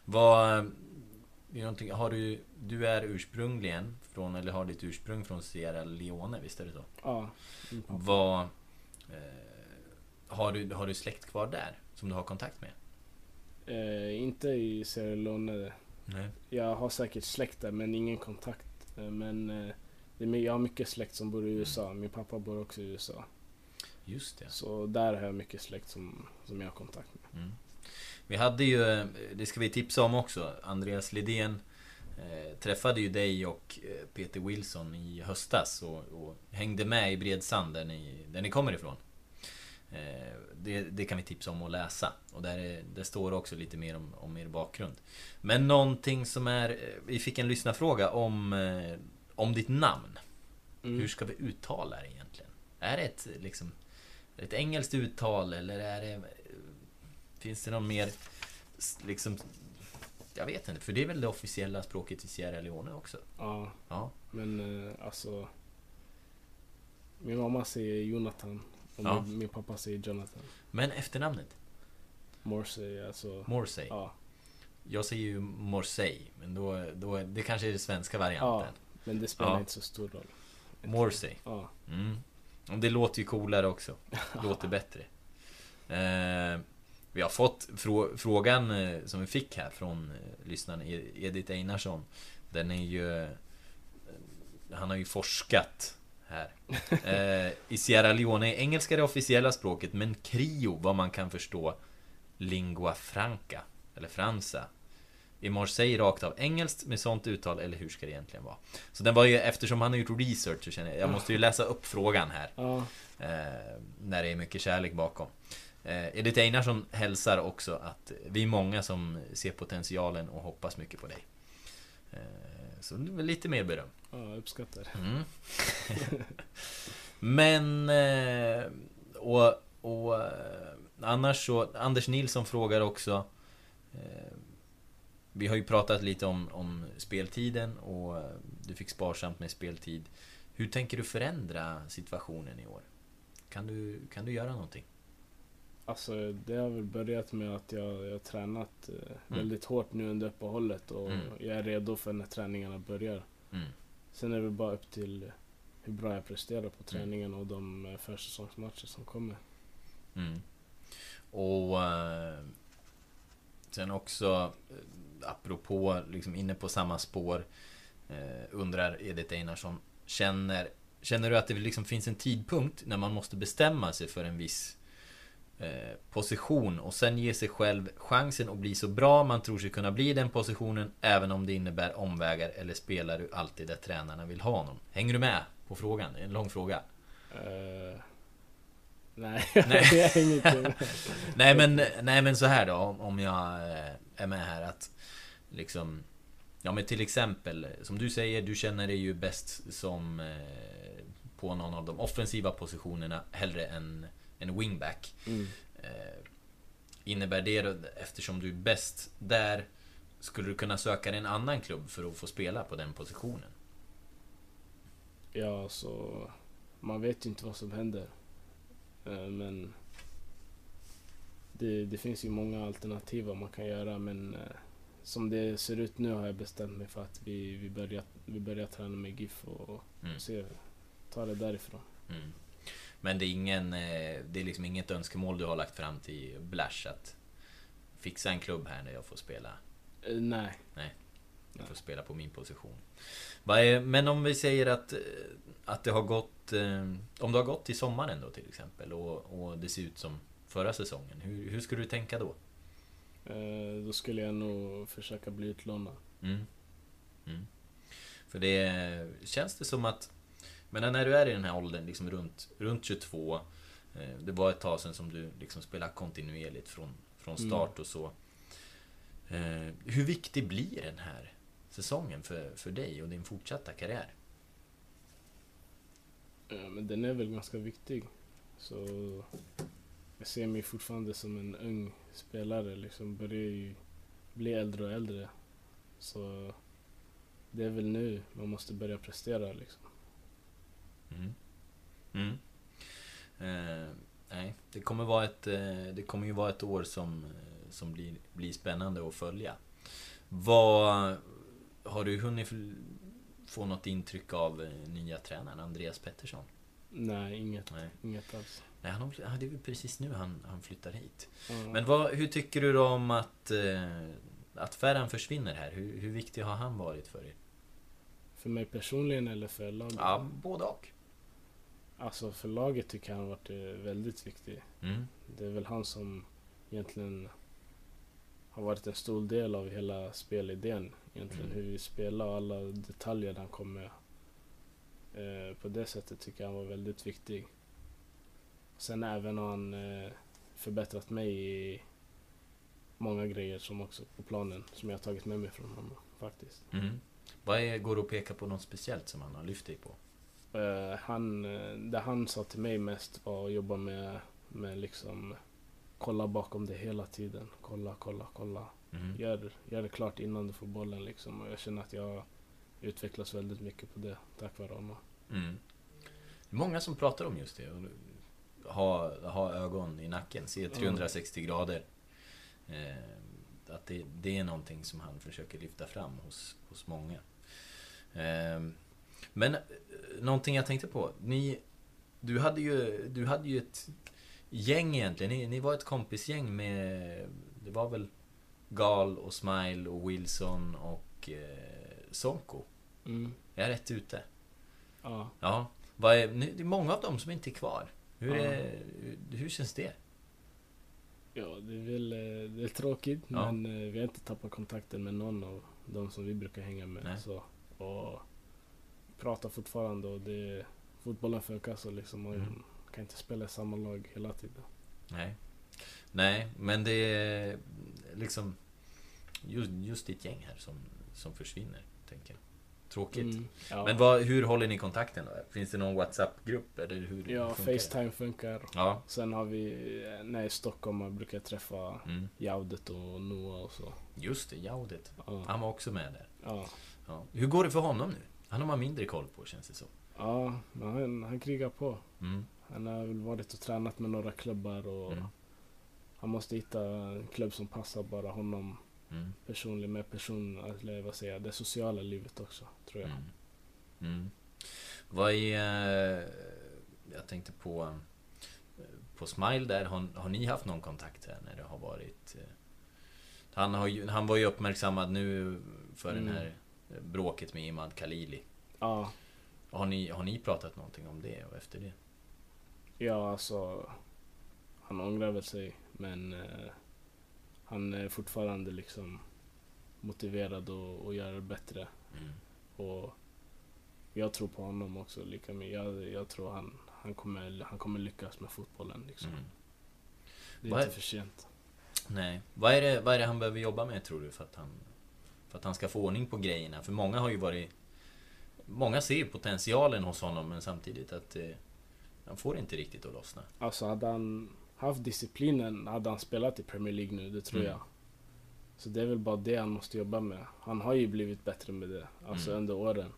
Vad... är Har du... Du är ursprungligen från, eller har ditt ursprung från Sierra Leone, visst är det så? Ja. min pappa. Vad... Eh, har, du, har du släkt kvar där? Som du har kontakt med? Eh, inte i Sierra Leone. Nej. Jag har säkert släkt där men ingen kontakt. Eh, Men eh, det är, my- jag har mycket släkt som bor i USA. Min pappa bor också i USA. Just det. Så där har jag mycket släkt som, som jag har kontakt med. Mm. Vi hade ju, eh, det ska vi tipsa om också, Andreas Lidén eh, träffade ju dig och Peter Wilson i höstas och, och hängde med i Bredsand där ni, där ni kommer ifrån. Eh, det, det kan vi tipsa om att läsa. Och där, är- där står också lite mer om, om er bakgrund. Men någonting som är... eh, Vi fick en lyssnarfråga om, eh, om ditt namn. Mm. Hur ska vi uttala det egentligen? Är det ett, liksom, ett engelskt uttal eller är det... Finns det någon mer... Liksom... Jag vet inte, för det är väl det officiella språket i Sierra Leone också? Ja, Ja. men alltså. Min mamma säger Jonathan och Ja. min, min pappa säger Jonathan. Men efternamnet? Morsey, alltså. Morsey? Ja, Jag säger ju Morsey, men då, då, det kanske är den svenska ja, varianten. men det spelar Ja. inte så stor roll. Morsey. Ja, Mm. Och det låter ju coolare också. Låter bättre. Eh, vi har fått frå- frågan eh, som vi fick här från eh, lyssnaren E- Edith Einarsson. Den är ju... eh, Han har ju forskat här. Eh, I Sierra Leone är engelska det officiella språket, men Krio, vad man kan förstå, lingua franca, eller fransa. I Marseille rakt av engelskt med sånt uttal, eller hur ska det egentligen vara? Så den var ju, eftersom han har gjort research så känner jag, jag måste ju läsa upp frågan här. ja, Eh, när det är mycket kärlek bakom. Eh, Edith Einarsson hälsar också att vi är många som ser potentialen och hoppas mycket på dig. Eh, så lite mer beröm. Ja, jag uppskattar. Mm. Men... Eh, och, och eh, annars så... Anders Nilsson frågar också... Eh, vi har ju pratat lite om, om speltiden och du fick sparsamt med speltid. Hur tänker du förändra situationen i år? Kan du, kan du göra någonting? Alltså det har väl börjat med att jag, jag har tränat eh, väldigt hårt nu under uppehållet och Mm. jag är redo för när träningarna börjar. Mm. Sen är det bara upp till hur bra jag presterar på träningen och de eh, försäsongsmatcher som kommer. Mm. Och eh, sen också eh, apropå, liksom inne på samma spår eh, undrar Edith Einarsson Känner, känner du att det liksom finns en tidpunkt när man måste bestämma sig för en viss position och sen ge sig själv chansen att bli så bra man tror sig kunna bli i den positionen även om det innebär omvägar eller spelar du alltid där tränarna vill ha honom? Hänger du med på frågan? Det är En lång fråga. Eh, nej, Nej. jag hänger inte med. Nej men, nej men så här då, om, jag eh, är med här att liksom Ja men till exempel, som du säger, du känner dig ju bäst som eh, på någon av de offensiva positionerna hellre än en wingback. Mm. Eh, innebär det då, eftersom du är bäst där, skulle du kunna söka dig en annan klubb för att få spela på den positionen? Ja, så man vet ju inte vad som händer. Eh, Men det, det finns ju många alternativ vad man kan göra men eh, som det ser ut nu har jag bestämt mig för att vi, vi, börjar, vi börjar träna med GIF och Mm. se, ta det därifrån. Mm. Men det är ingen, eh, det är liksom inget önskemål du har lagt fram till Blash att fixa en klubb här när jag får spela? Eh, nej. Nej. Du får spela på min position. Men om vi säger att, att det har gått... Om du har gått till sommaren då till exempel och, och det ser ut som förra säsongen. Hur, hur skulle du tänka då? Eh, då skulle jag nog försöka bli utlånad. Mm. Mm. För det känns det som att... Men när du är i den här åldern, liksom runt, runt 22 eh, Det var ett tag sedan som du liksom spelade kontinuerligt från, från mm. start och så eh, Hur viktig blir den här säsongen för, för dig och din fortsatta karriär? Ja, men den är väl ganska viktig. Så jag ser mig fortfarande som en ung spelare. Liksom börjar ju bli äldre och äldre. Så det är väl nu man måste börja prestera liksom. Mm. Mm. Eh, nej, det kommer, vara ett, eh, det kommer ju vara ett år som, eh, som blir, blir spännande att följa. Vad Har du hunnit få något intryck av eh, nya tränaren Andreas Pettersson? Nej, inget, nej. inget alls. Nej, han, det är väl precis nu han, han flyttar hit. Mm. Men vad, hur tycker du då om att, att Ferran försvinner här? Hur, hur viktig har han varit för er? För mig personligen eller för laget? Ja, både och. Alltså för laget tycker jag han varit eh, väldigt viktig. Mm. Det är väl han som egentligen har varit en stor del av hela spelidén. Egentligen mm. hur vi spelar och alla detaljer han kom med. Eh, på det sättet tycker jag han var väldigt viktig. Sen även har han eh, förbättrat mig i många grejer som också på planen som jag har tagit med mig från honom faktiskt. Mm. Vad är, går det att peka på något speciellt som han har lyft dig på? Uh, han, uh, det han sa till mig mest var att jobba med, med liksom kolla bakom det hela tiden. Kolla, kolla, kolla. Mm. Gör, gör det klart innan du får bollen liksom. Och jag känner att jag utvecklas väldigt mycket på det tack vare honom. Mm. Många som pratar om just det ha, ha ögon i nacken, se 360 mm. grader. Eh, att det, det, är någonting som han försöker lyfta fram hos, hos många. Eh, men eh, någonting jag tänkte på. Ni, du, hade ju, du hade ju ett gäng egentligen. Ni, ni var ett kompisgäng med... Det var väl Gal och Smile och Wilson och eh, Sonko. Mm. Jag är rätt ute? Ja. Ja. Vad är, det är många av dem som inte är kvar. Hur, är, hur känns det? Ja, det är väl eh, det är tråkigt ja. men eh, vi har inte tappat kontakten med någon av de som vi brukar hänga med. Så, och pratar fortfarande och det, fotbollen funkar så liksom. Man mm. kan inte spela i samma lag hela tiden. Nej. Nej, men det är liksom just, just ditt gäng här som, som försvinner, tänker jag. Tråkigt. Mm, ja. Men vad, hur håller ni kontakten då? Finns det någon WhatsApp-grupp? Eller hur ja, funkar Facetime funkar. Ja. Sen har vi, när jag är i Stockholm, brukar jag träffa mm. Jaudet och Noah och så. Just det, Jaudet. Ja. Han var också med där. Ja. ja. Hur går det för honom nu? Han har man mindre koll på, känns det som. Ja, men han, han krigar på. Mm. Han har väl varit och tränat med några klubbar och mm. han måste hitta en klubb som passar bara honom mm. personlig med person, eller vad säger jag, det sociala livet också, tror jag. Mm. Mm. Vad är... Jag tänkte på... På Smile där, har, har ni haft någon kontakt här när det har varit... Han, har han var ju uppmärksammad nu för mm. den här bråket med Imad Khalili. Ja. Har ni, har ni pratat någonting om det och efter det? Ja, alltså... Han ångrar väl sig, men... Eh, han är fortfarande liksom motiverad att, att göra det bättre. Mm. Och jag tror på honom också lika mycket. Jag, jag tror han, han, kommer, han kommer lyckas med fotbollen. Liksom. Mm. Det är vad inte är, för sent. Nej. Vad är, det, vad är det han behöver jobba med tror du för att han, för att han ska få ordning på grejerna? För många har ju varit... Många ser potentialen hos honom men samtidigt att eh, han får inte riktigt att lossna. Alltså hade han haft disciplinen hade han spelat i Premier League nu, det tror mm. jag. Så det är väl bara det han måste jobba med. Han har ju blivit bättre med det, alltså mm. under åren.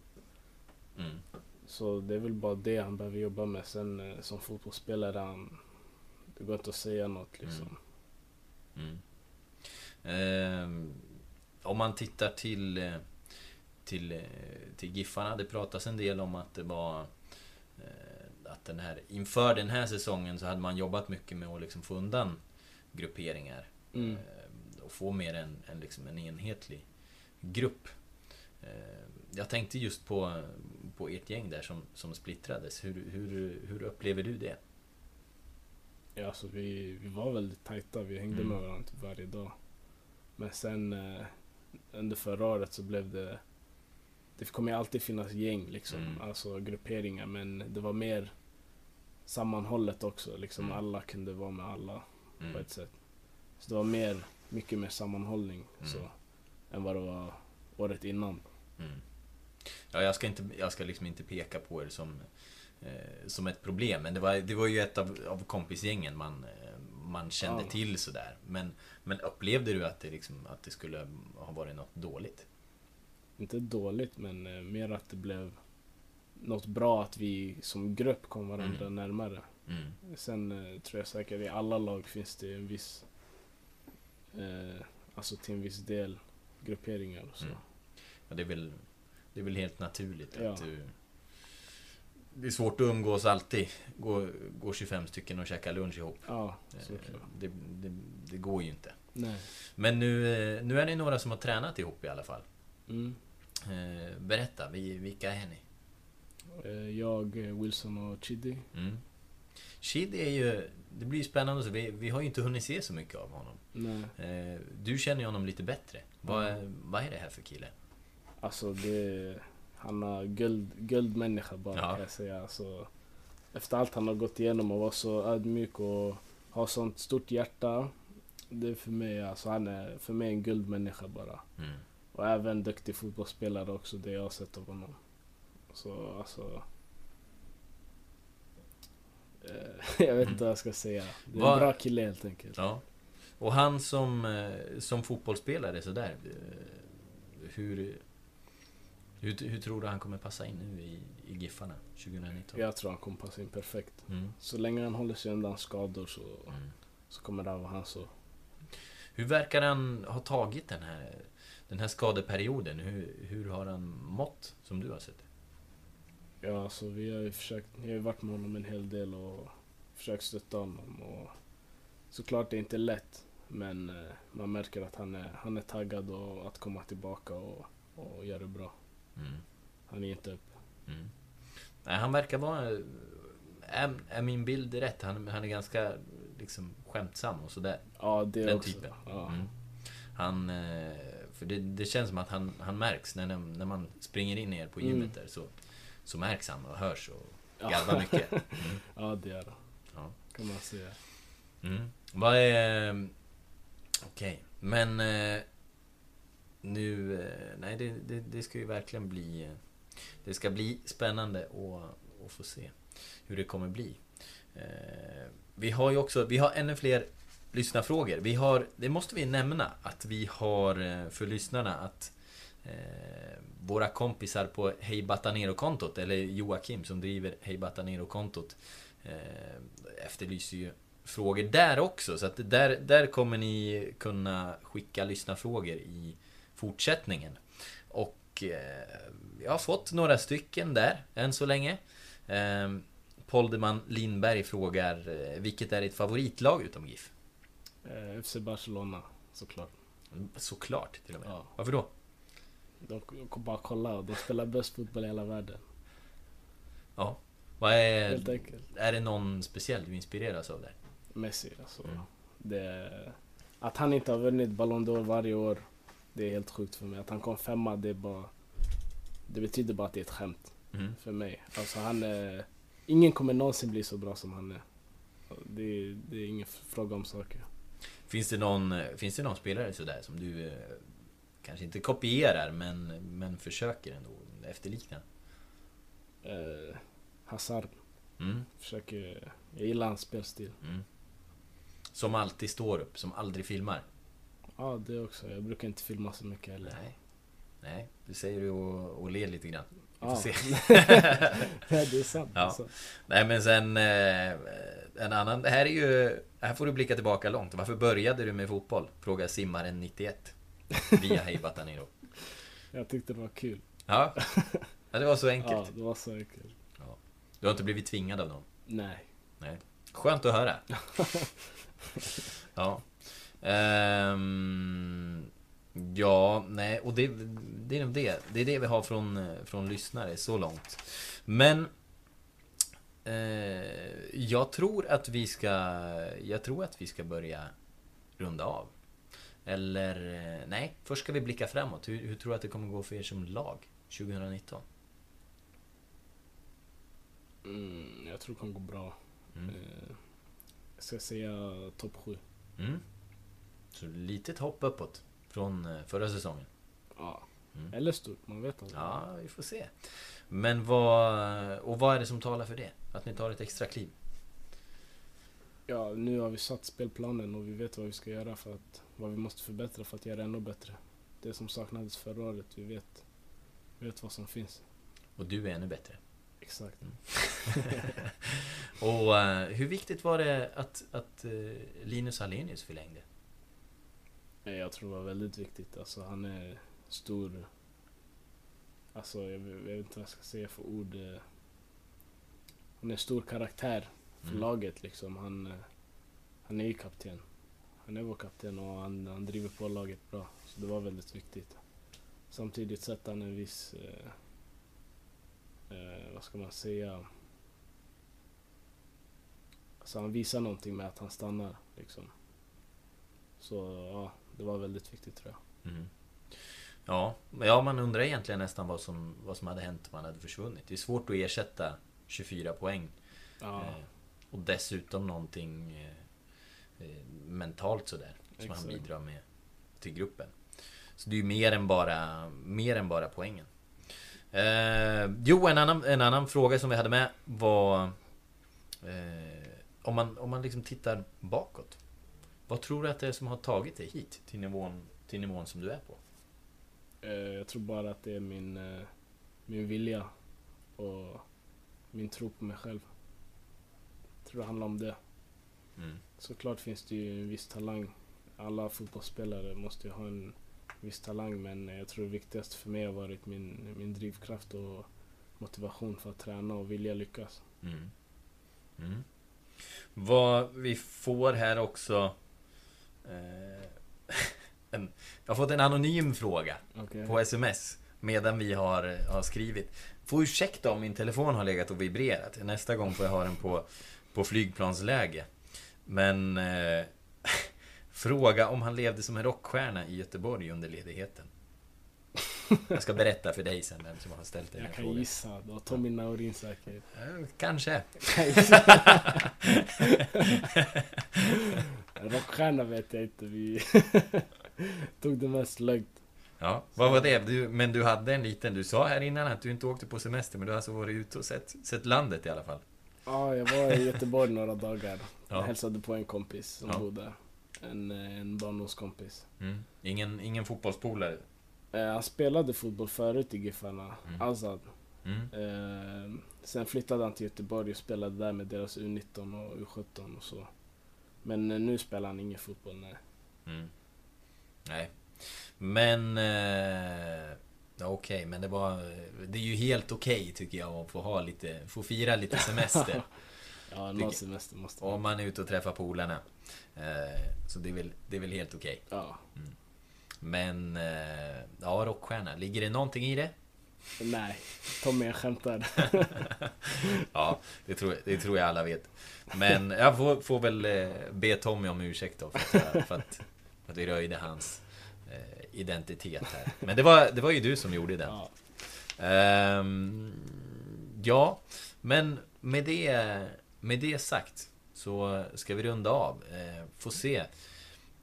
Mm. Så det är väl bara det han behöver jobba med. Sen eh, som fotbollsspelare, han, det går inte att säga något liksom. Mm. Eh, om man tittar till, eh, till, eh, till Giffarna, det pratas en del om att det var eh, att den här, inför den här säsongen så hade man jobbat mycket med att liksom få undan grupperingar. Mm. och få mer en, en, liksom en enhetlig grupp. jag tänkte just på, på ert gäng där som, som splittrades. Hur, hur, hur upplever du det? Ja, alltså vi, vi var väldigt tajta. Vi hängde Mm. med varandra typ varje dag. Men sen eh, under förra året så blev det... Det kommer alltid finnas gäng liksom, Mm. alltså grupperingar. Men det var mer sammanhållet också. Liksom Mm. alla kunde vara med alla Mm. på ett sätt. Så det var mer, mycket mer sammanhållning Mm. så, än vad det var året innan. Mm. Ja, jag ska, inte, jag ska liksom inte peka på er som, eh, som ett problem, men det var, det var ju ett av, av kompisgängen man, eh, man kände Ja. till sådär. Men, men upplevde du att det, liksom, att det skulle ha varit något dåligt? Inte dåligt men eh, mer att det blev något bra att vi som grupp kom varandra Mm. närmare. Mm. Sen eh, tror jag säkert i alla lag finns det en viss, eh, alltså till en viss del grupperingar och så. Mm. Ja, det, är väl, det är väl helt naturligt Ja. att du... Det är svårt att umgås alltid. Gå, gå 25 stycken och käka lunch ihop. Ja, Eh. Det, det, det går ju inte. Nej. Men nu, eh, nu är ni några som har tränat ihop i alla fall. Mm. Eh, Berätta, vi- vilka är ni? Jag, Wilson och Chidi. Mm. Shid är ju... Det blir ju spännande, vi, vi har ju inte hunnit se så mycket av honom. Nej. Du känner ju honom lite bättre. Vad, är, vad är det här för kille? Alltså det, han har guld, guldmänniska bara Ja. kan jag säga. Alltså, efter allt han har gått igenom och vara så ödmjuk och ha sånt stort hjärta. Det är för mig, alltså han är för mig en guldmänniska bara. Mm. Och även duktig fotbollsspelare också, det jag har sett av honom. Så alltså... Eh, jag vet inte vad jag ska säga. Det är Vad- en bra kille helt enkelt. Ja. Och han som, eh, som fotbollsspelare sådär. eh, Hur, hur, hur tror du han kommer passa in nu i, i Giffarna 2019? Jag tror han kommer passa in perfekt. Mm. Så länge han håller sig undan skador så, Mm. så kommer det här vara hans så. Hur verkar han ha tagit den här, den här skadeperioden? Hur, hur har han mått, som du har sett? Ja, alltså vi har ju försökt, jag har ju varit med honom en hel del och försökt stötta honom. Och såklart det är inte lätt, men eh, man märker att han är, han är taggad och att komma tillbaka och, och göra det bra. Mm. Han är inte upp. Mm. Nej, han verkar vara... Är, är min bild rätt? Han, han är ganska liksom, skämtsam och sådär. Ja, det Den också. typen. Ja. Mm. Han... eh, För det, det känns som att han, han märks när, när man springer in er på Mm. gymmet där så, så märks han och hörs och Ja. garvar mycket. Mm. ja, det är det. Ja. Kan man säga. Mm. Vad är... Okej, men... Nu... Eh, nej, det, det, det ska ju verkligen bli... Eh, det ska bli spännande att, att få se hur det kommer bli. Eh, vi har ju också... Vi har ännu fler lyssnarfrågor. Vi har... Det måste vi nämna att vi har för lyssnarna att eh, våra kompisar på Hej Batanero-kontot, eller Joakim som driver Hej Batanero-kontot eh, efterlyser ju frågor där också. Så att där, där kommer ni kunna skicka lyssnarfrågor i fortsättningen. Och eh, jag har fått några stycken där än så länge. Eh, Polderman Lindberg frågar eh, Vilket är ditt favoritlag utom GIF? Eh, FC Barcelona, såklart. Såklart till och med. Ja. Varför då? De kommer bara kolla och de spelar bäst fotboll i hela världen. Ja. Vad är, Helt enkelt. är det någon speciell du inspireras av där? Messi alltså. Mm. Det, att han inte har vunnit Ballon d'Or varje år, det är helt sjukt för mig. Att han kom femma, det är bara... Det betyder bara att det är ett skämt Mm. för mig. Alltså han är... Ingen kommer någonsin bli så bra som han är. Det är, det är ingen fråga om saker. Finns det någon, finns det någon spelare sådär som du eh, kanske inte kopierar men, men försöker ändå efterlikna? Eh, Hazard Mm, försöker... Jag gillar hans spelstil. mm. Som alltid står upp, som aldrig filmar? Ja, det också. Jag brukar inte filma så mycket heller. Nej. Nej, du säger du och, och ler lite grann. Vi får Ja. se. Ja, det är sant. Ja. Alltså. Nej men sen eh, en annan, det här är ju, här får du blicka tillbaka långt. Varför började du med fotboll? Frågar simmaren 91. Via Hej Batanero. Jag tyckte det var kul. Ja, ja det var så Ja, enkelt. det var så enkelt. Du har inte blivit tvingad av någon? Nej. Nej. Skönt att höra. Ja. Ehm, Ja, nej, och det, det är nog det. Det är det vi har från, från lyssnare så långt. Men eh, jag tror att vi ska Jag tror att vi ska börja runda av. Eller eh, nej, först ska vi blicka framåt. Hur, hur tror du att det kommer gå för er som lag 2019? Mm, jag tror det kommer gå bra. Mm. Eh, jag ska säga topp 7. Mm. Så litet hopp uppåt från eh, förra säsongen. Ja. Mm. Eller stort, man vet aldrig. Ja, vi får se. Men vad... Och vad är det som talar för det? Att ni tar ett extra kliv? Ja, nu har vi satt spelplanen och vi vet vad vi ska göra för att... Vad vi måste förbättra för att göra ännu bättre. Det som saknades förra året, vi vet, vi vet vad som finns. Och du är ännu bättre. Exakt. och eh, hur viktigt var det att, att eh, Linus Hallenius förlängde? Eh, Jag tror det var väldigt viktigt. Alltså han är stor... Alltså jag, vet- jag vet inte vad jag ska säga för ord. eh. Han är stor karaktär för Mm. laget liksom. Han, eh, han är ju kapten. Han är vår kapten och han, han driver på laget bra. Så det var väldigt viktigt. Samtidigt sätter han en viss... Eh, eh, vad ska man säga? Alltså han visar någonting med att han stannar liksom. Så ja, det var väldigt viktigt tror jag. Mm. Ja, ja, man undrar egentligen nästan vad som, vad som hade hänt om han hade försvunnit. Det är svårt att ersätta 24 poäng. Ja, Eh, och dessutom någonting eh, eh, mentalt sådär. Som han Exakt. bidrar med till gruppen. Så det är ju mer än bara, mer än bara poängen. Eh, jo, en annan, en annan fråga som vi hade med var eh, om, man, om man liksom tittar bakåt. Vad tror du att det är som har tagit dig hit till nivån, till nivån som du är på? eh, jag tror bara att det är min, eh, min vilja och min tro på mig själv. Jag tror det handlar om det. Mm. Såklart finns det ju en viss talang. Alla fotbollsspelare måste ju ha en viss talang men jag tror det viktigaste för mig har varit min, min drivkraft och motivation för att träna och vilja lyckas. Mm. Mm. Vad vi får här också en, Jag har fått en anonym fråga Okej. på sms Medan vi har, har skrivit. Får ursäkta om min telefon har legat och vibrerat. Nästa gång får jag ha den på, på flygplansläge. Men eh, Fråga om han levde som en rockstjärna i Göteborg under ledigheten Jag ska berätta för dig sen vem som har ställt den Jag kan frågan gissa. Det var Tommy Naurin säkert. Kanske Rockstjärna vet jag inte. Vi tog det mest lugnt. Ja, vad var det? Du, men du hade en liten, du sa här innan att du inte åkte på semester, men du har alltså varit ute och sett, sett landet i alla fall. Ja, jag var i Göteborg några dagar. Ja. Jag hälsade på en kompis som Ja. bodde. En, eh, en barndomskompis. Mm. Ingen, ingen fotbollspolare? Eh, han spelade fotboll förut i Giffarna, Mm. Azad. Mm. Eh, sen flyttade han till Göteborg och spelade där med deras U19 och U17 och så. Men eh, nu spelar han ingen fotboll, nej. Mm. Nej. Men... Eh, ja, okej, men det var... Det är ju helt okej tycker jag att få ha lite... Få fira lite semester. Ja, någon semester måste om man är ute och träffar polarna. Eh, så det är väl, det är väl helt okej. Ja. Men... Eh, ja, rockstjärna. Ligger det någonting i det? Nej, Tommy jag skämtar. Ja, det tror, jag- det tror jag alla vet. Men jag får, får väl eh, be Tommy om ursäkt då för att, jag- för att, för att vi röjde hans eh, identitet här. Men det var, det var ju du som gjorde den. Ja. Ehm, ja, men med det, med det sagt så ska vi runda av. Få se.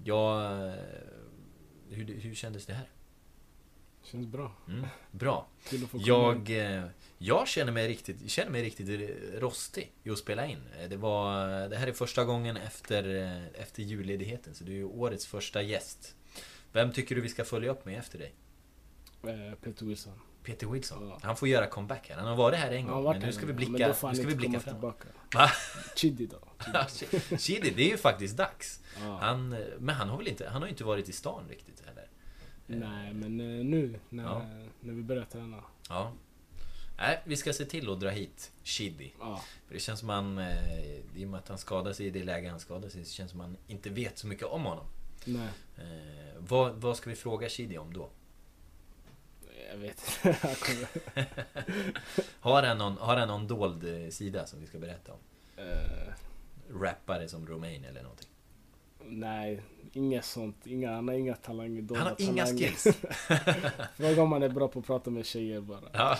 Ja, eh, hur, hur kändes det här? Känns bra. Mm, bra. Jag, eh, jag känner mig riktigt, känner mig riktigt rostig i att spela in. Eh, Det, var, det här är första gången efter, eh, efter julledigheten, så du är ju årets första gäst. Vem tycker du vi ska följa upp med efter dig? Peter Wilson. Peter Wilson. Ja. Han får göra comeback här. Han har varit här en gång, men nu ska vi blicka, nu ska vi blicka fram. Chidi då. Chidi. Det är ju faktiskt dags. Han, eh, men han har väl inte, han har inte varit i stan riktigt heller? Nej, men eh, nu när, Ja. när vi börjar träna. Ja. Nej, vi ska se till att dra hit Chidi. Ja, För det känns som han, eh, i och med att han skadade sig i det läge han skadade sig, så känns som han inte vet så mycket om honom. Nej, Eh, vad, vad ska vi fråga Shidi om då? Jag vet inte. Har han någon, har han någon dold eh, sida som vi ska berätta om? Eh, Rappare som Romain eller någonting? nej, inget sånt. Inga, han har inga talanger. Han har inga talanger. skills! Fråga om han är bra på att prata med tjejer bara. Ja,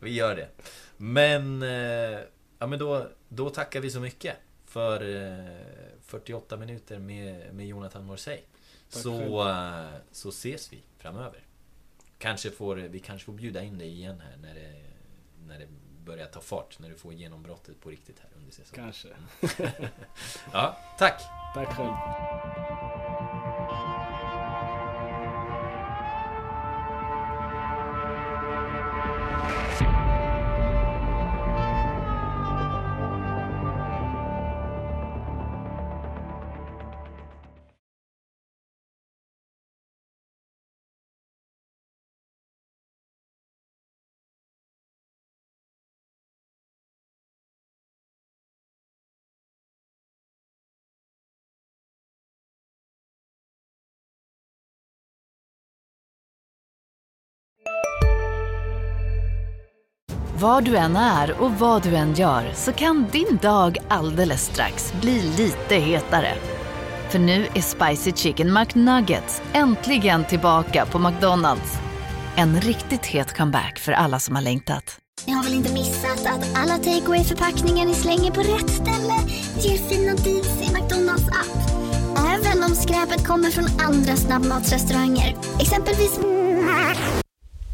vi gör det. Men, eh, ja men då, då tackar vi så mycket för eh, 48 minuter med, med Jonathan Morsey. Tack Så, så ses vi framöver. Kanske får, vi kanske får bjuda in dig igen här när det, när det börjar ta fart. När du får genombrottet på riktigt här under säsongen. Kanske. Ja, tack! Tack själv. Var du än är och vad du än gör så kan din dag alldeles strax bli lite hetare. För nu är Spicy Chicken McNuggets äntligen tillbaka på McDonalds. En riktigt het comeback för alla som har längtat. Ni har väl inte missat att alla takeaway förpackningar ni slänger på rätt ställe ger fina deals i McDonalds app. Även om skräpet kommer från andra snabbmatsrestauranger. Exempelvis...